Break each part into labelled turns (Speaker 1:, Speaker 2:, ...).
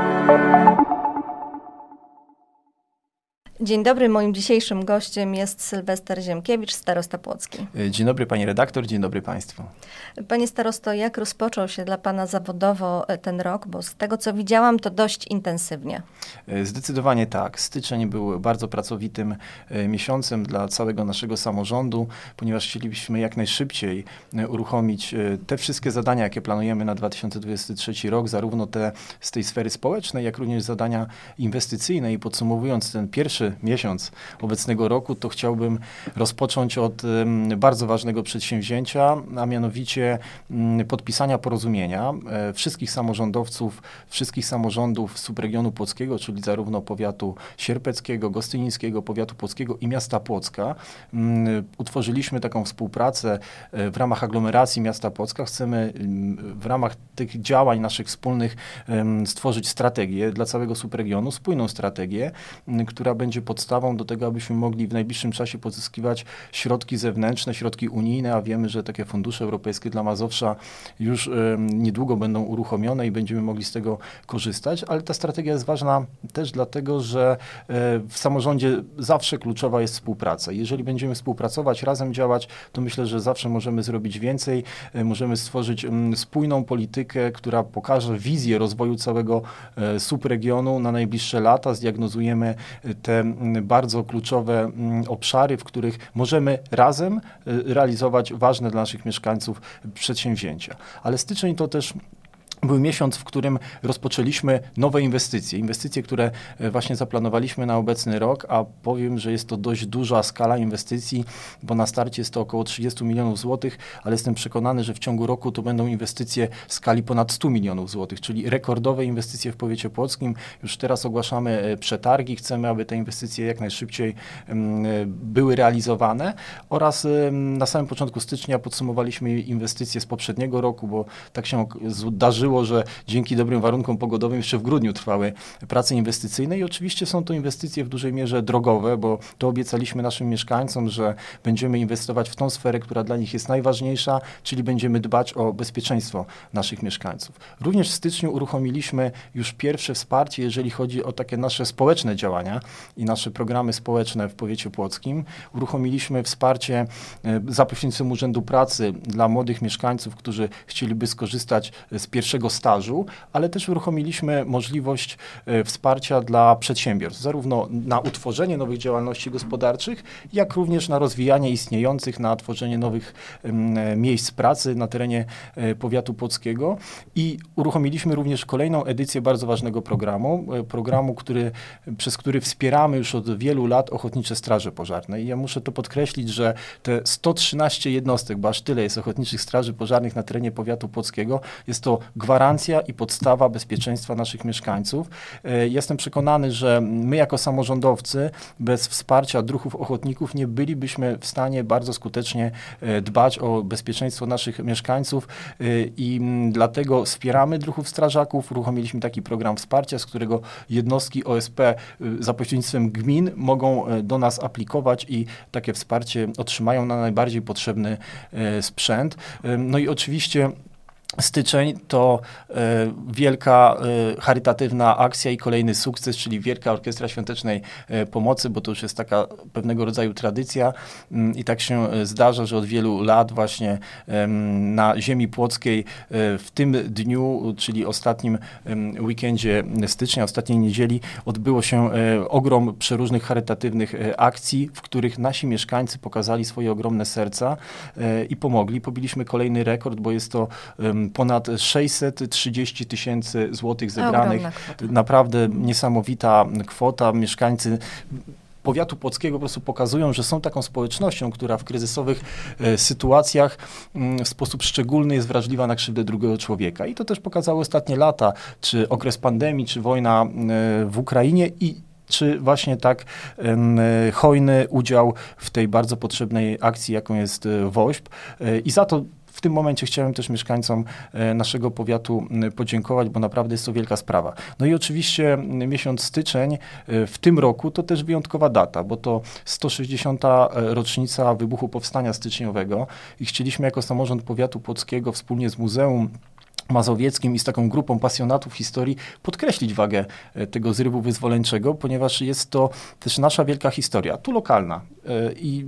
Speaker 1: Thank you. Dzień dobry, moim dzisiejszym gościem jest Sylwester Ziemkiewicz, starosta Płocki.
Speaker 2: Dzień dobry pani redaktor, dzień dobry państwu.
Speaker 1: Panie starosto, jak rozpoczął się dla pana zawodowo e, ten rok? Bo z tego co widziałam, to dość intensywnie.
Speaker 2: E, zdecydowanie tak. Styczeń był bardzo pracowitym e, miesiącem dla całego naszego samorządu, ponieważ chcielibyśmy jak najszybciej uruchomić te wszystkie zadania, jakie planujemy na 2023 rok, zarówno te z tej sfery społecznej, jak również zadania inwestycyjne. I podsumowując ten pierwszy miesiąc obecnego roku, to chciałbym rozpocząć od bardzo ważnego przedsięwzięcia, a mianowicie mm, podpisania porozumienia e, wszystkich samorządowców, wszystkich samorządów subregionu Płockiego, czyli zarówno powiatu sierpeckiego, gostynińskiego, powiatu płockiego i miasta Płocka. Mm, utworzyliśmy taką współpracę e, w ramach aglomeracji miasta Płocka. Chcemy mm, w ramach tych działań naszych wspólnych stworzyć strategię dla całego subregionu, spójną strategię, która będzie będzie podstawą do tego, abyśmy mogli w najbliższym czasie pozyskiwać środki zewnętrzne, środki unijne, a wiemy, że takie fundusze europejskie dla Mazowsza już y, niedługo będą uruchomione i będziemy mogli z tego korzystać, ale ta strategia jest ważna też dlatego, że y, w samorządzie zawsze kluczowa jest współpraca. Jeżeli będziemy współpracować, razem działać, to myślę, że zawsze możemy zrobić więcej, y, możemy stworzyć spójną politykę, która pokaże wizję rozwoju całego subregionu na najbliższe lata, zdiagnozujemy te bardzo kluczowe mm, obszary, w których możemy razem y, realizować ważne dla naszych mieszkańców przedsięwzięcia. Ale styczeń to też był miesiąc, w którym rozpoczęliśmy nowe inwestycje. Inwestycje, które e, właśnie zaplanowaliśmy na obecny rok, a powiem, że jest to dość duża skala inwestycji, bo na starcie jest to około 30 milionów złotych, ale jestem przekonany, że w ciągu roku to będą inwestycje w skali ponad 100 milionów złotych, czyli rekordowe inwestycje w powiecie płockim. Już teraz ogłaszamy e, przetargi, chcemy, aby te inwestycje jak najszybciej e, były realizowane oraz na samym początku stycznia podsumowaliśmy inwestycje z poprzedniego roku, bo tak się zdarzyło, że dzięki dobrym warunkom pogodowym jeszcze w grudniu trwały prace inwestycyjne i oczywiście są to inwestycje w dużej mierze drogowe, bo to obiecaliśmy naszym mieszkańcom, że będziemy inwestować w tą sferę, która dla nich jest najważniejsza, czyli będziemy dbać o bezpieczeństwo naszych mieszkańców. Również w styczniu uruchomiliśmy już pierwsze wsparcie, jeżeli chodzi o takie nasze społeczne działania i nasze programy społeczne w powiecie płockim. Uruchomiliśmy wsparcie e, za pośrednictwem Urzędu Pracy dla młodych mieszkańców, którzy chcieliby skorzystać z pierwszego stażu, ale też uruchomiliśmy możliwość e, wsparcia dla przedsiębiorstw, zarówno na utworzenie nowych działalności gospodarczych, jak również na rozwijanie istniejących, na tworzenie nowych miejsc pracy na terenie e, powiatu płockiego i uruchomiliśmy również kolejną edycję bardzo ważnego programu, e, programu, który, przez który wspieramy już od wielu lat Ochotnicze Straże Pożarne. I ja muszę to podkreślić, że te 113 jednostek, bo aż tyle jest Ochotniczych Straży Pożarnych na terenie powiatu płockiego, jest to gwarancja i podstawa bezpieczeństwa naszych mieszkańców. E, jestem przekonany, że my jako samorządowcy bez wsparcia druhów ochotników nie bylibyśmy w stanie bardzo skutecznie e, dbać o bezpieczeństwo naszych mieszkańców e, i dlatego wspieramy druhów strażaków. Uruchomiliśmy taki program wsparcia, z którego jednostki OSP za pośrednictwem gmin mogą do nas aplikować i takie wsparcie otrzymają na najbardziej potrzebny sprzęt. No i oczywiście Styczeń to y, wielka y, charytatywna akcja i kolejny sukces, czyli Wielka Orkiestra Świątecznej y, Pomocy, bo to już jest taka pewnego rodzaju tradycja mm, i tak się zdarza, że od wielu lat właśnie na ziemi płockiej w tym dniu, czyli ostatnim weekendzie stycznia, ostatniej niedzieli odbyło się ogrom przeróżnych charytatywnych akcji, w których nasi mieszkańcy pokazali swoje ogromne serca i pomogli. Pobiliśmy kolejny rekord, bo jest to ponad 630 tysięcy złotych zebranych. Naprawdę niesamowita kwota. Mieszkańcy powiatu płockiego po prostu pokazują, że są taką społecznością, która w kryzysowych e, sytuacjach m, mm, w sposób szczególny jest wrażliwa na krzywdę drugiego człowieka. I to też pokazały ostatnie lata, czy okres pandemii, czy wojna e, w Ukrainie i czy właśnie tak hojny udział w tej bardzo potrzebnej akcji, jaką jest e, WOŚP. I za to w tym momencie chciałem też mieszkańcom e, naszego powiatu podziękować, bo naprawdę jest to wielka sprawa. No i oczywiście miesiąc styczeń e, w tym roku to też wyjątkowa data, bo to 160. E, rocznica wybuchu Powstania Styczniowego i chcieliśmy jako samorząd powiatu płockiego wspólnie z Muzeum mazowieckim i z taką grupą pasjonatów historii podkreślić wagę e, tego zrywu wyzwoleńczego, ponieważ jest to też nasza wielka historia, tu lokalna. E, I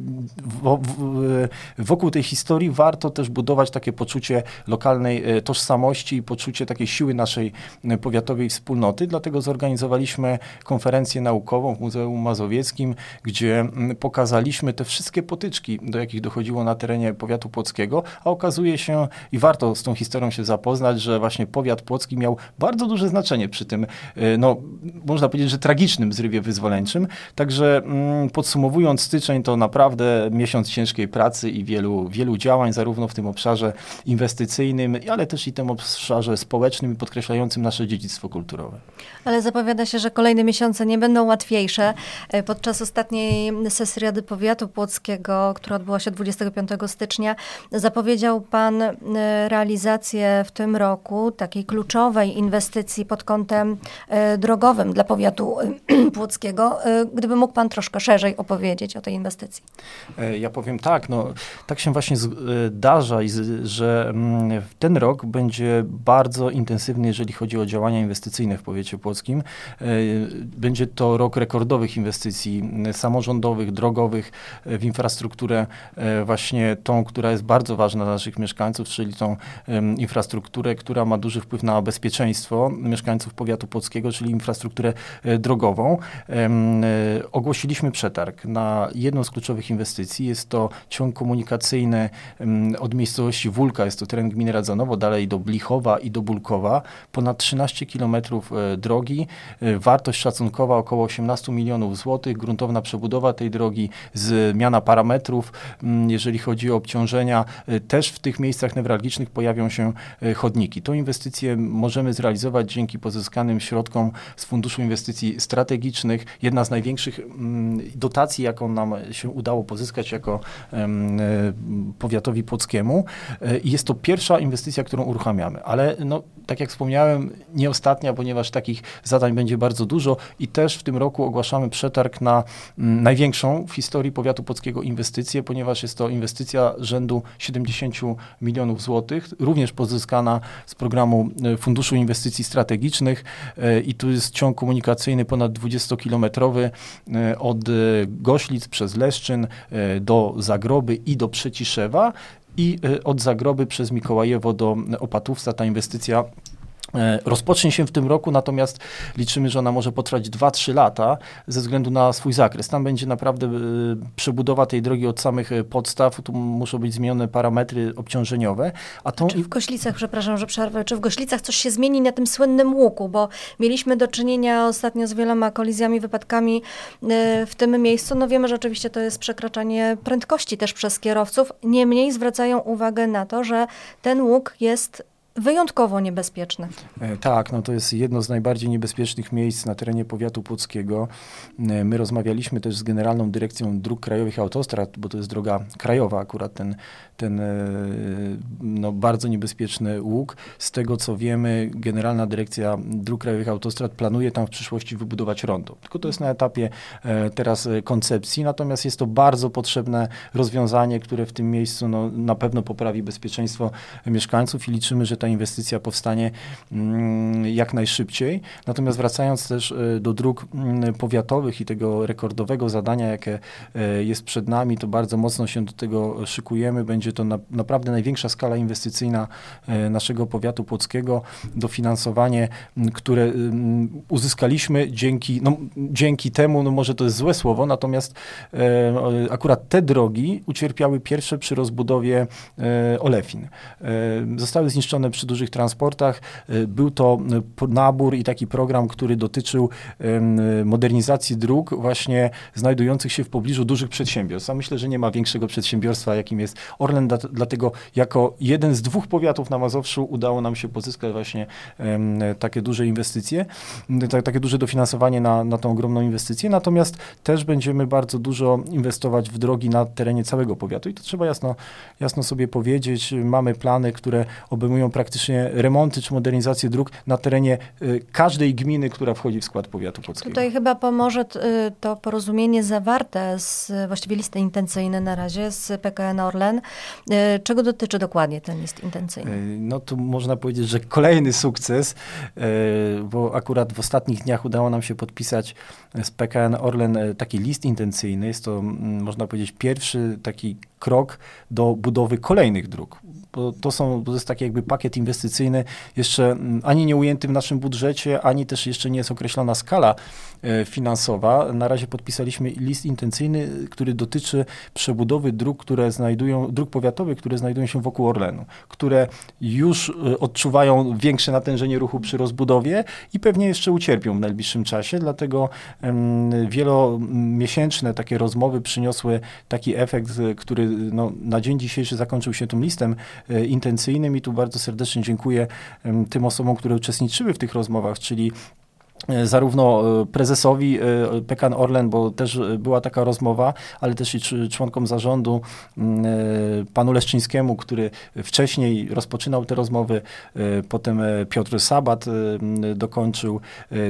Speaker 2: wokół tej historii warto też budować takie poczucie lokalnej e, tożsamości i poczucie takiej siły naszej powiatowej wspólnoty. Dlatego zorganizowaliśmy konferencję naukową w Muzeum Mazowieckim, gdzie pokazaliśmy te wszystkie potyczki, do jakich dochodziło na terenie powiatu płockiego, a okazuje się, i warto z tą historią się zapoznać, że właśnie powiat płocki miał bardzo duże znaczenie przy tym, e, no, można powiedzieć, że tragicznym zrywie wyzwoleńczym. Także mm, podsumowując styczeń, to naprawdę miesiąc ciężkiej pracy i wielu, wielu działań, zarówno w tym obszarze inwestycyjnym, ale też i tym obszarze społecznym, podkreślającym nasze dziedzictwo kulturowe.
Speaker 1: Ale zapowiada się, że kolejne miesiące nie będą łatwiejsze. E, podczas ostatniej sesji Rady Powiatu Płockiego, która odbyła się 25 stycznia, zapowiedział Pan e, realizację w tym roku takiej kluczowej inwestycji pod kątem e, drogowym dla powiatu e, płockiego. E, gdyby mógł Pan troszkę szerzej opowiedzieć o tej inwestycji.
Speaker 2: Ja powiem tak, no, tak się właśnie zdarza, że mm, ten rok będzie bardzo intensywny, jeżeli chodzi o działania inwestycyjne w powiecie płockim. Będzie to rok rekordowych inwestycji samorządowych, drogowych w infrastrukturę właśnie tą, która jest bardzo ważna dla naszych mieszkańców, czyli tą infrastrukturę która ma duży wpływ na bezpieczeństwo mieszkańców powiatu płockiego, czyli infrastrukturę e, drogową. E, ogłosiliśmy przetarg na jedną z kluczowych inwestycji. Jest to ciąg komunikacyjny od miejscowości Wólka, jest to teren gminy Radzanowo, dalej do Blichowa i do Bulkowa. Ponad 13 kilometrów e, drogi, wartość szacunkowa około 18 milionów złotych, gruntowna przebudowa tej drogi, zmiana parametrów, jeżeli chodzi o obciążenia. Też w tych miejscach newralgicznych pojawią się chodniki chodniki. Tą inwestycję możemy zrealizować dzięki pozyskanym środkom z Funduszu Inwestycji Strategicznych. Jedna z największych mm, dotacji, jaką nam się udało pozyskać jako e, powiatowi płockiemu. E, jest to pierwsza inwestycja, którą uruchamiamy. Ale no, tak jak wspomniałem, nie ostatnia, ponieważ takich zadań będzie bardzo dużo i też w tym roku ogłaszamy przetarg na mm, największą w historii powiatu płockiego inwestycję, ponieważ jest to inwestycja rzędu 70 milionów złotych, również pozyskana z programu e, Funduszu Inwestycji Strategicznych e, i tu jest ciąg komunikacyjny ponad 20-kilometrowy e, od Goślic przez Leszczyn do Zagroby i do Przeciszewa i od Zagroby przez Mikołajewo do Opatówca. Ta inwestycja rozpocznie się w tym roku, natomiast liczymy, że ona może potrwać 2-3 lata ze względu na swój zakres. Tam będzie naprawdę e, przebudowa tej drogi od samych e, podstaw, tu muszą być zmienione parametry obciążeniowe.
Speaker 1: A tą... Czy w Goślicach, przepraszam, że przerwę, czy w Goślicach coś się zmieni na tym słynnym łuku, bo mieliśmy do czynienia ostatnio z wieloma kolizjami, wypadkami w tym miejscu. No wiemy, że oczywiście to jest przekraczanie prędkości też przez kierowców. Niemniej zwracają uwagę na to, że ten łuk jest wyjątkowo niebezpieczne.
Speaker 2: E, tak, no to jest jedno z najbardziej niebezpiecznych miejsc na terenie powiatu płockiego. E, my rozmawialiśmy też z Generalną Dyrekcją Dróg Krajowych Autostrad, bo to jest droga krajowa akurat ten, ten e, no, bardzo niebezpieczny łuk. Z tego co wiemy, Generalna Dyrekcja Dróg Krajowych Autostrad planuje tam w przyszłości wybudować rondo. Tylko to jest na etapie teraz koncepcji, natomiast jest to bardzo potrzebne rozwiązanie, które w tym miejscu no, na pewno poprawi bezpieczeństwo mieszkańców i liczymy, że ta inwestycja powstanie mm, jak najszybciej. Natomiast wracając też e, do dróg mm, powiatowych i tego rekordowego zadania, jakie e, jest przed nami, to bardzo mocno się do tego szykujemy. Będzie to na, naprawdę największa skala inwestycyjna e, naszego powiatu płockiego. Dofinansowanie, które uzyskaliśmy dzięki, no, dzięki temu, no może to jest złe słowo, natomiast akurat te drogi ucierpiały pierwsze przy rozbudowie Olefin. Zostały zniszczone przy dużych transportach. E, był to e, nabór i taki program, który dotyczył modernizacji dróg właśnie znajdujących się w pobliżu dużych przedsiębiorstw. A myślę, że nie ma większego przedsiębiorstwa, jakim jest Orlen, dlatego jako jeden z dwóch powiatów na Mazowszu udało nam się pozyskać właśnie takie duże inwestycje, takie duże dofinansowanie na, na tą ogromną inwestycję. Natomiast też będziemy bardzo dużo inwestować w drogi na terenie całego powiatu i to trzeba jasno, jasno sobie powiedzieć. Mamy plany, które obejmują praktycznie praktycznie remonty czy modernizację dróg na terenie każdej gminy, która wchodzi w skład powiatu płockiego.
Speaker 1: Tutaj chyba pomoże to porozumienie zawarte z właściwie listy intencyjne na razie z PKN Orlen. Czego dotyczy dokładnie ten list intencyjny?
Speaker 2: No tu można powiedzieć, że kolejny sukces, bo akurat w ostatnich dniach udało nam się podpisać z PKN Orlen taki list intencyjny. Jest to, można powiedzieć, pierwszy taki krok do budowy kolejnych dróg. To, są, to jest taki jakby pakiet inwestycyjny, jeszcze ani nie ujęty w naszym budżecie, ani też jeszcze nie jest określona skala finansowa. Na razie podpisaliśmy list intencyjny, który dotyczy przebudowy dróg, które znajdują, dróg powiatowych, które znajdują się wokół Orlenu, które już e, odczuwają większe natężenie ruchu przy rozbudowie i pewnie jeszcze ucierpią w najbliższym czasie, dlatego wielomiesięczne takie rozmowy przyniosły taki efekt, który no, na dzień dzisiejszy zakończył się tym listem e, intencyjnym i tu bardzo serdecznie dziękuję tym osobom, które uczestniczyły w tych rozmowach, czyli E, zarówno e, prezesowi e, Pekan Orlen, bo też była taka rozmowa, ale też i członkom zarządu, panu Leszczyńskiemu, który wcześniej rozpoczynał te rozmowy, potem Piotr Sabat dokończył,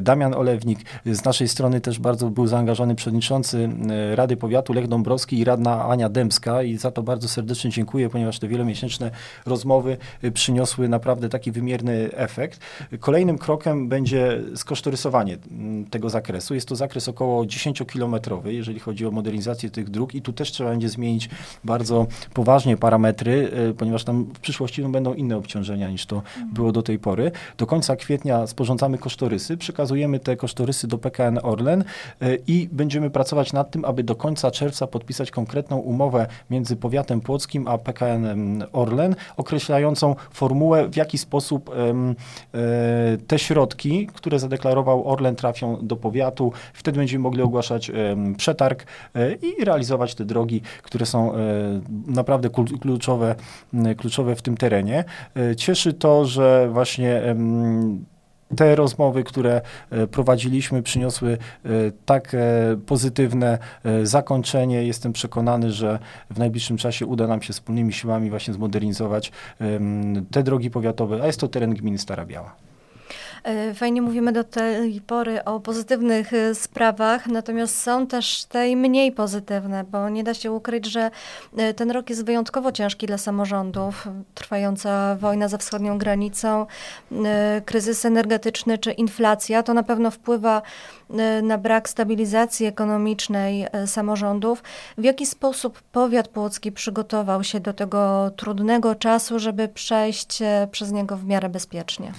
Speaker 2: Damian Olewnik. Z naszej strony też bardzo był zaangażowany przewodniczący Rady Powiatu Lech Dąbrowski i radna Ania Dębska i za to bardzo serdecznie dziękuję, ponieważ te wielomiesięczne rozmowy przyniosły naprawdę taki wymierny efekt. Kolejnym krokiem będzie skosztorysowanie Mm, tego zakresu. Jest to zakres około 10-kilometrowy, jeżeli chodzi o modernizację tych dróg i tu też trzeba będzie zmienić bardzo poważnie parametry, e, ponieważ tam w przyszłości no, będą inne obciążenia niż to było do tej pory. Do końca kwietnia sporządzamy kosztorysy, przekazujemy te kosztorysy do PKN Orlen e, i będziemy pracować nad tym, aby do końca czerwca podpisać konkretną umowę między powiatem płockim a PKN Orlen, określającą formułę, w jaki sposób e, te środki, które zadeklarował Orlen trafią do powiatu. Wtedy będziemy mogli ogłaszać przetarg e, i realizować te drogi, które są e, naprawdę kluczowe, kluczowe w tym terenie. E, cieszy to, że właśnie te rozmowy, które prowadziliśmy, przyniosły tak pozytywne zakończenie. Jestem przekonany, że w najbliższym czasie uda nam się wspólnymi siłami właśnie zmodernizować te drogi powiatowe, a jest to teren gminy Stara Biała.
Speaker 1: E, fajnie mówimy do tej pory o pozytywnych e, sprawach, natomiast są też te mniej pozytywne, bo nie da się ukryć, że e, ten rok jest wyjątkowo ciężki dla samorządów. Trwająca wojna za wschodnią granicą, kryzys energetyczny czy inflacja, to na pewno wpływa na brak stabilizacji ekonomicznej samorządów. W jaki sposób powiat płocki przygotował się do tego trudnego czasu, żeby przejść przez niego w miarę bezpiecznie?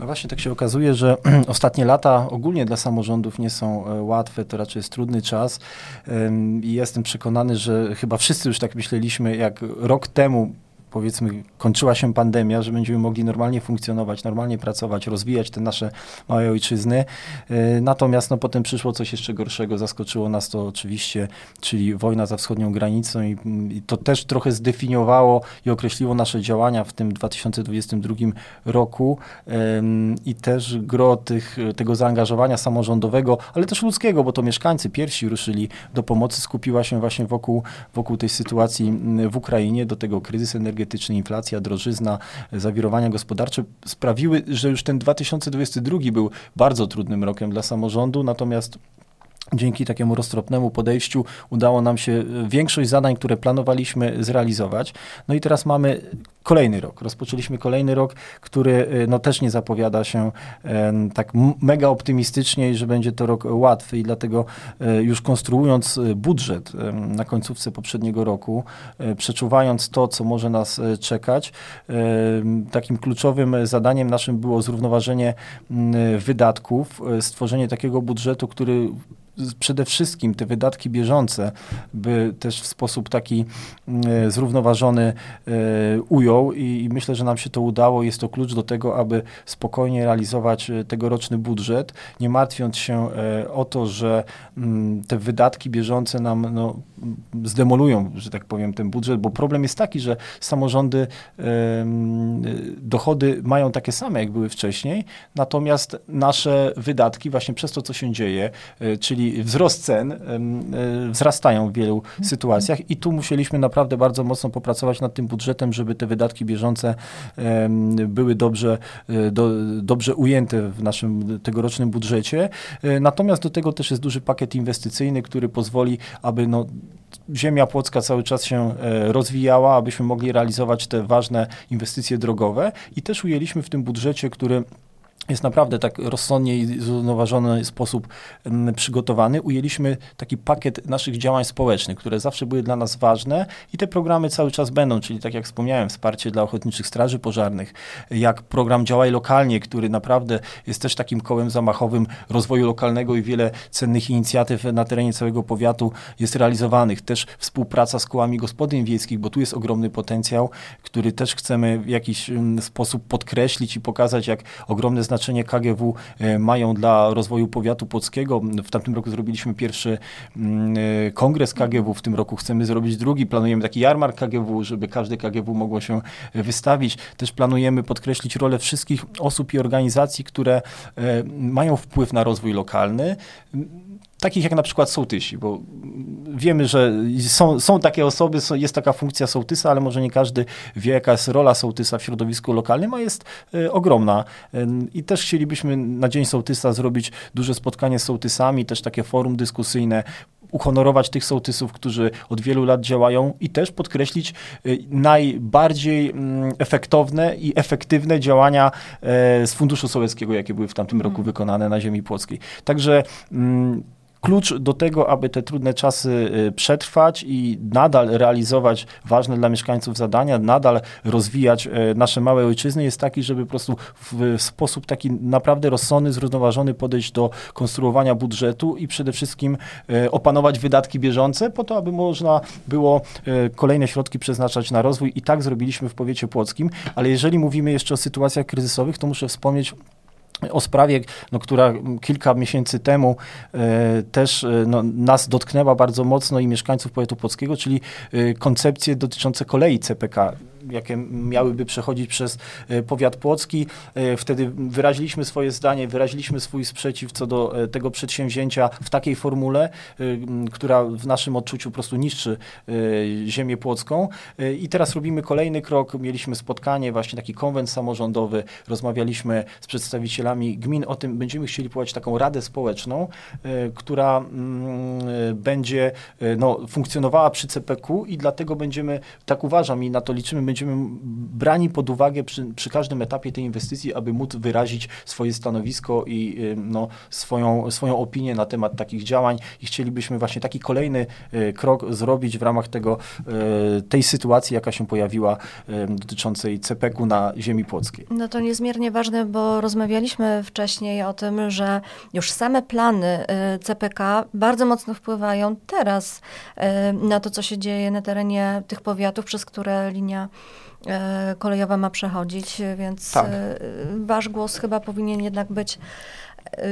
Speaker 2: No właśnie tak się okazuje, że ostatnie lata ogólnie dla samorządów nie są e, łatwe, to raczej jest trudny czas. I jestem przekonany, że chyba wszyscy już tak myśleliśmy, jak rok temu powiedzmy kończyła się pandemia, że będziemy mogli normalnie funkcjonować, normalnie pracować, rozwijać te nasze małe ojczyzny. E, natomiast no, potem przyszło coś jeszcze gorszego, zaskoczyło nas to oczywiście, czyli wojna za wschodnią granicą i, i to też trochę zdefiniowało i określiło nasze działania w tym 2022 roku. I też gro tych, tego zaangażowania samorządowego, ale też ludzkiego, bo to mieszkańcy pierwsi ruszyli do pomocy, skupiła się właśnie wokół, wokół tej sytuacji w Ukrainie, do tego kryzysu energetycznego, energetyczny, inflacja, drożyzna, zawirowania gospodarcze sprawiły, że już ten 2022 był bardzo trudnym rokiem dla samorządu, natomiast Dzięki takiemu roztropnemu podejściu udało nam się większość zadań, które planowaliśmy, zrealizować. No i teraz mamy kolejny rok. Rozpoczęliśmy kolejny rok, który y, no, też nie zapowiada się tak mega optymistycznie, że będzie to rok łatwy i dlatego e, już konstruując budżet na końcówce poprzedniego roku, e, przeczuwając to, co może nas e, czekać, takim kluczowym zadaniem naszym było zrównoważenie wydatków, stworzenie takiego budżetu, który przede wszystkim te wydatki bieżące by też w sposób taki e, zrównoważony e, ujął i myślę, że nam się to udało. Jest to klucz do tego, aby spokojnie realizować e, tegoroczny budżet, nie martwiąc się o to, że mm, te wydatki bieżące nam no, zdemolują, że tak powiem, ten budżet, bo problem jest taki, że samorządy dochody mają takie same, jak były wcześniej, natomiast nasze wydatki właśnie przez to, co się dzieje, czyli czyli wzrost cen wzrastają w wielu sytuacjach i tu musieliśmy naprawdę bardzo mocno popracować nad tym budżetem, żeby te wydatki bieżące były dobrze, do, dobrze ujęte w naszym tegorocznym budżecie. Natomiast do tego też jest duży pakiet inwestycyjny, który pozwoli, aby no, ziemia płocka cały czas się e, rozwijała, abyśmy mogli realizować te ważne inwestycje drogowe i też ujęliśmy w tym budżecie, który jest naprawdę tak rozsądnie i zrównoważony sposób przygotowany. Ujęliśmy taki pakiet naszych działań społecznych, które zawsze były dla nas ważne i te programy cały czas będą, czyli tak jak wspomniałem, wsparcie dla ochotniczych straży pożarnych, jak program Działaj Lokalnie, który naprawdę jest też takim kołem zamachowym rozwoju lokalnego i wiele cennych inicjatyw na terenie całego powiatu jest realizowanych. Też współpraca z kołami gospodyń wiejskich, bo tu jest ogromny potencjał, który też chcemy w jakiś sposób podkreślić i pokazać, jak ogromne znaczenie znaczenie KGW e, mają dla rozwoju powiatu płockiego. W tamtym roku zrobiliśmy pierwszy mm, e, kongres KGW, w tym roku chcemy zrobić drugi. Planujemy taki jarmark KGW, żeby każde KGW mogło się wystawić. Też planujemy podkreślić rolę wszystkich osób i organizacji, które e, mają wpływ na rozwój lokalny takich jak na przykład sołtysi, bo wiemy, że są, są takie osoby, jest taka funkcja sołtysa, ale może nie każdy wie, jaka jest rola sołtysa w środowisku lokalnym, a jest y, ogromna. Y, I też chcielibyśmy na Dzień Sołtysa zrobić duże spotkanie z sołtysami, też takie forum dyskusyjne, uhonorować tych sołtysów, którzy od wielu lat działają i też podkreślić y, najbardziej mm, efektowne i efektywne działania z Funduszu Sołeckiego, jakie były w tamtym roku mhm. wykonane na ziemi płockiej. Także mm, klucz do tego, aby te trudne czasy y, przetrwać i nadal realizować ważne dla mieszkańców zadania, nadal rozwijać y, nasze małe ojczyzny, jest taki, żeby po prostu w sposób taki naprawdę rozsądny, zrównoważony podejść do konstruowania budżetu i przede wszystkim y, opanować wydatki bieżące, po to, aby można było kolejne środki przeznaczać na rozwój. I tak zrobiliśmy w powiecie płockim, ale jeżeli mówimy jeszcze o sytuacjach kryzysowych, to muszę wspomnieć o sprawie, no, która kilka miesięcy temu e, też e, no, nas dotknęła bardzo mocno i mieszkańców powiatu płockiego, czyli e, koncepcje dotyczące kolei CPK jakie miałyby przechodzić przez e, powiat płocki. E, wtedy wyraziliśmy swoje zdanie, wyraziliśmy swój sprzeciw co do e, tego przedsięwzięcia w takiej formule, która w naszym odczuciu po prostu niszczy ziemię płocką. I teraz robimy kolejny krok. Mieliśmy spotkanie, właśnie taki konwent samorządowy, rozmawialiśmy z przedstawicielami gmin o tym, będziemy chcieli powołać taką radę społeczną, która będzie no, funkcjonowała przy CPQ i dlatego będziemy, tak uważam i na to liczymy, będziemy brani pod uwagę przy, przy, każdym etapie tej inwestycji, aby móc wyrazić swoje stanowisko i y, no, swoją, swoją opinię na temat takich działań i chcielibyśmy właśnie taki kolejny y, krok zrobić w ramach tego, y, tej sytuacji, jaka się pojawiła dotyczącej CPK-u na ziemi płockiej.
Speaker 1: No to niezmiernie ważne, bo rozmawialiśmy wcześniej o tym, że już same plany CPK bardzo mocno wpływają teraz na to, co się dzieje na terenie tych powiatów, przez które linia kolejowa ma przechodzić, więc tak. E, wasz głos chyba powinien jednak być e,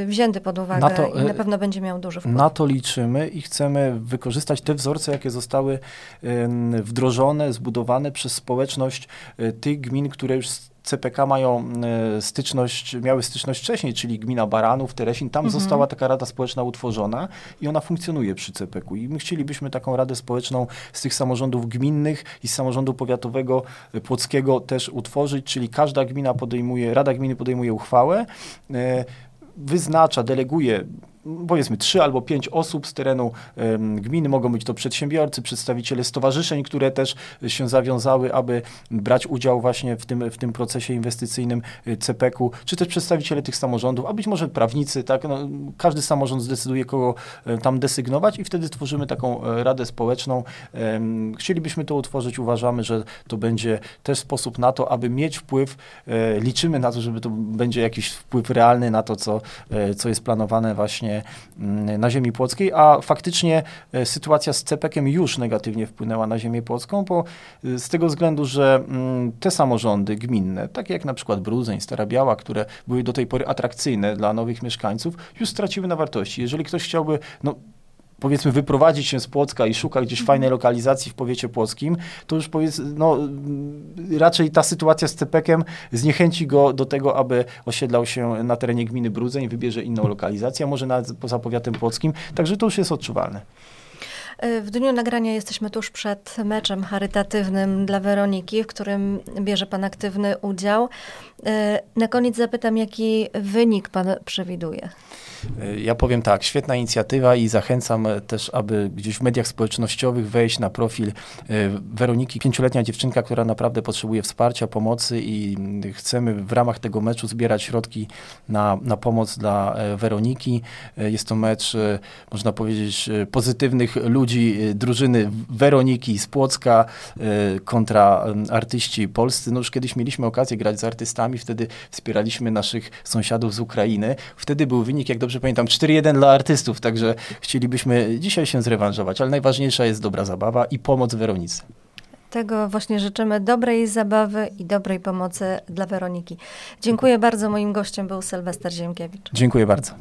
Speaker 1: wzięty pod uwagę na to, i na pewno będzie miał duży wpływ.
Speaker 2: Na to liczymy i chcemy wykorzystać te wzorce, jakie zostały wdrożone, zbudowane przez społeczność tych gmin, które już CPK mają styczność, miały styczność wcześniej, czyli gmina Baranów, Teresin, tam mhm. została taka rada społeczna utworzona i ona funkcjonuje przy CPK. I my chcielibyśmy taką radę społeczną z tych samorządów gminnych i z samorządu powiatowego płockiego też utworzyć, czyli każda gmina podejmuje, rada gminy podejmuje uchwałę, wyznacza, deleguje powiedzmy trzy albo pięć osób z terenu gminy, mogą być to przedsiębiorcy, przedstawiciele stowarzyszeń, które też się zawiązały, aby brać udział właśnie w tym, w tym procesie inwestycyjnym y, CPK-u, czy też przedstawiciele tych samorządów, a być może prawnicy, tak, no, każdy samorząd zdecyduje, kogo e, tam desygnować i wtedy tworzymy taką e, radę społeczną. Chcielibyśmy to utworzyć, uważamy, że to będzie też sposób na to, aby mieć wpływ, e, liczymy na to, żeby to będzie jakiś wpływ realny na to, co, co jest planowane właśnie na ziemi płockiej, a faktycznie e, sytuacja z CPK-iem już negatywnie wpłynęła na ziemię płocką, bo e, z tego względu, że mm, te samorządy gminne, takie jak na przykład Bruzeń, Stara Biała, które były do tej pory atrakcyjne dla nowych mieszkańców, już straciły na wartości. Jeżeli ktoś chciałby no, powiedzmy wyprowadzić się z Płocka i szuka gdzieś fajnej lokalizacji w powiecie płockim, to już powiedz, no, raczej ta sytuacja z Cepekiem zniechęci go do tego, aby osiedlał się na terenie gminy Brudzeń, wybierze inną lokalizację, a może nawet poza powiatem płockim, także to już jest odczuwalne.
Speaker 1: E, w dniu nagrania jesteśmy tuż przed meczem charytatywnym dla Weroniki, w którym bierze Pan aktywny udział. E, na koniec zapytam, jaki wynik Pan przewiduje?
Speaker 2: E, ja powiem tak, świetna inicjatywa i zachęcam też, aby gdzieś w mediach społecznościowych wejść na profil Weroniki, pięcioletnia dziewczynka, która naprawdę potrzebuje wsparcia, pomocy i chcemy w ramach tego meczu zbierać środki na, na pomoc dla Weroniki. Jest to mecz, można powiedzieć, pozytywnych ludzi, y, drużyny Weroniki z Płocka y, kontra artyści polscy. No już kiedyś mieliśmy okazję grać z artystami, wtedy wspieraliśmy naszych sąsiadów z Ukrainy. Wtedy był wynik, jak dobrze pamiętam, 4-1 dla artystów, także chcielibyśmy dzisiaj się zrewanżować, ale najważniejsza jest dobra zabawa i pomoc Weronice.
Speaker 1: Tego właśnie życzymy dobrej zabawy i dobrej pomocy dla Weroniki. Dziękuję bardzo. Moim gościem był Sylwester Ziemkiewicz.
Speaker 2: Dziękuję bardzo.